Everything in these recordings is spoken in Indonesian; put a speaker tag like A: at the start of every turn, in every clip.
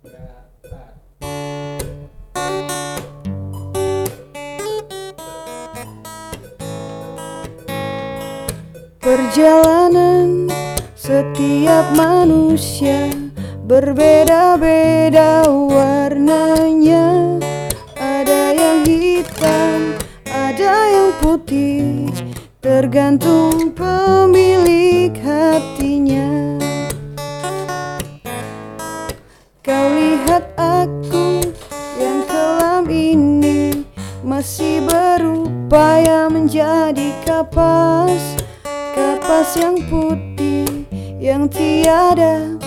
A: Perjalanan setiap manusia berbeda-beda warnanya Ada yang hitam, ada yang putih Tergantung pem di kapas Kapas yang putih yang tiada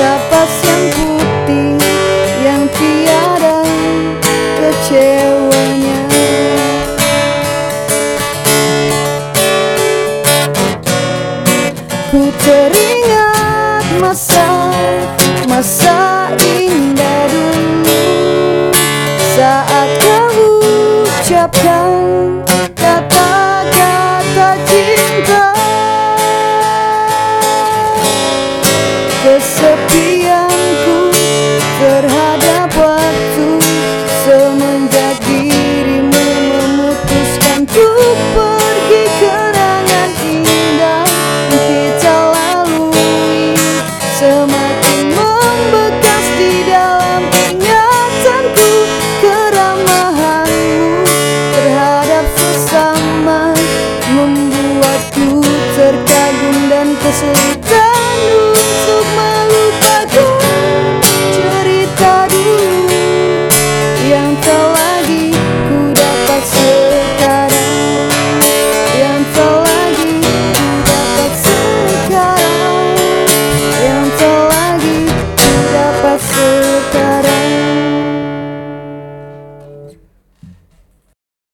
A: capas yang putih yang tiada kecewanya? Ku teringat masa masa indah dulu. Saat kau ucapkan semakin membekas di dalam ingatanku keramahanmu terhadap sesama membuatku terkagum dan kesulitan untuk melupakan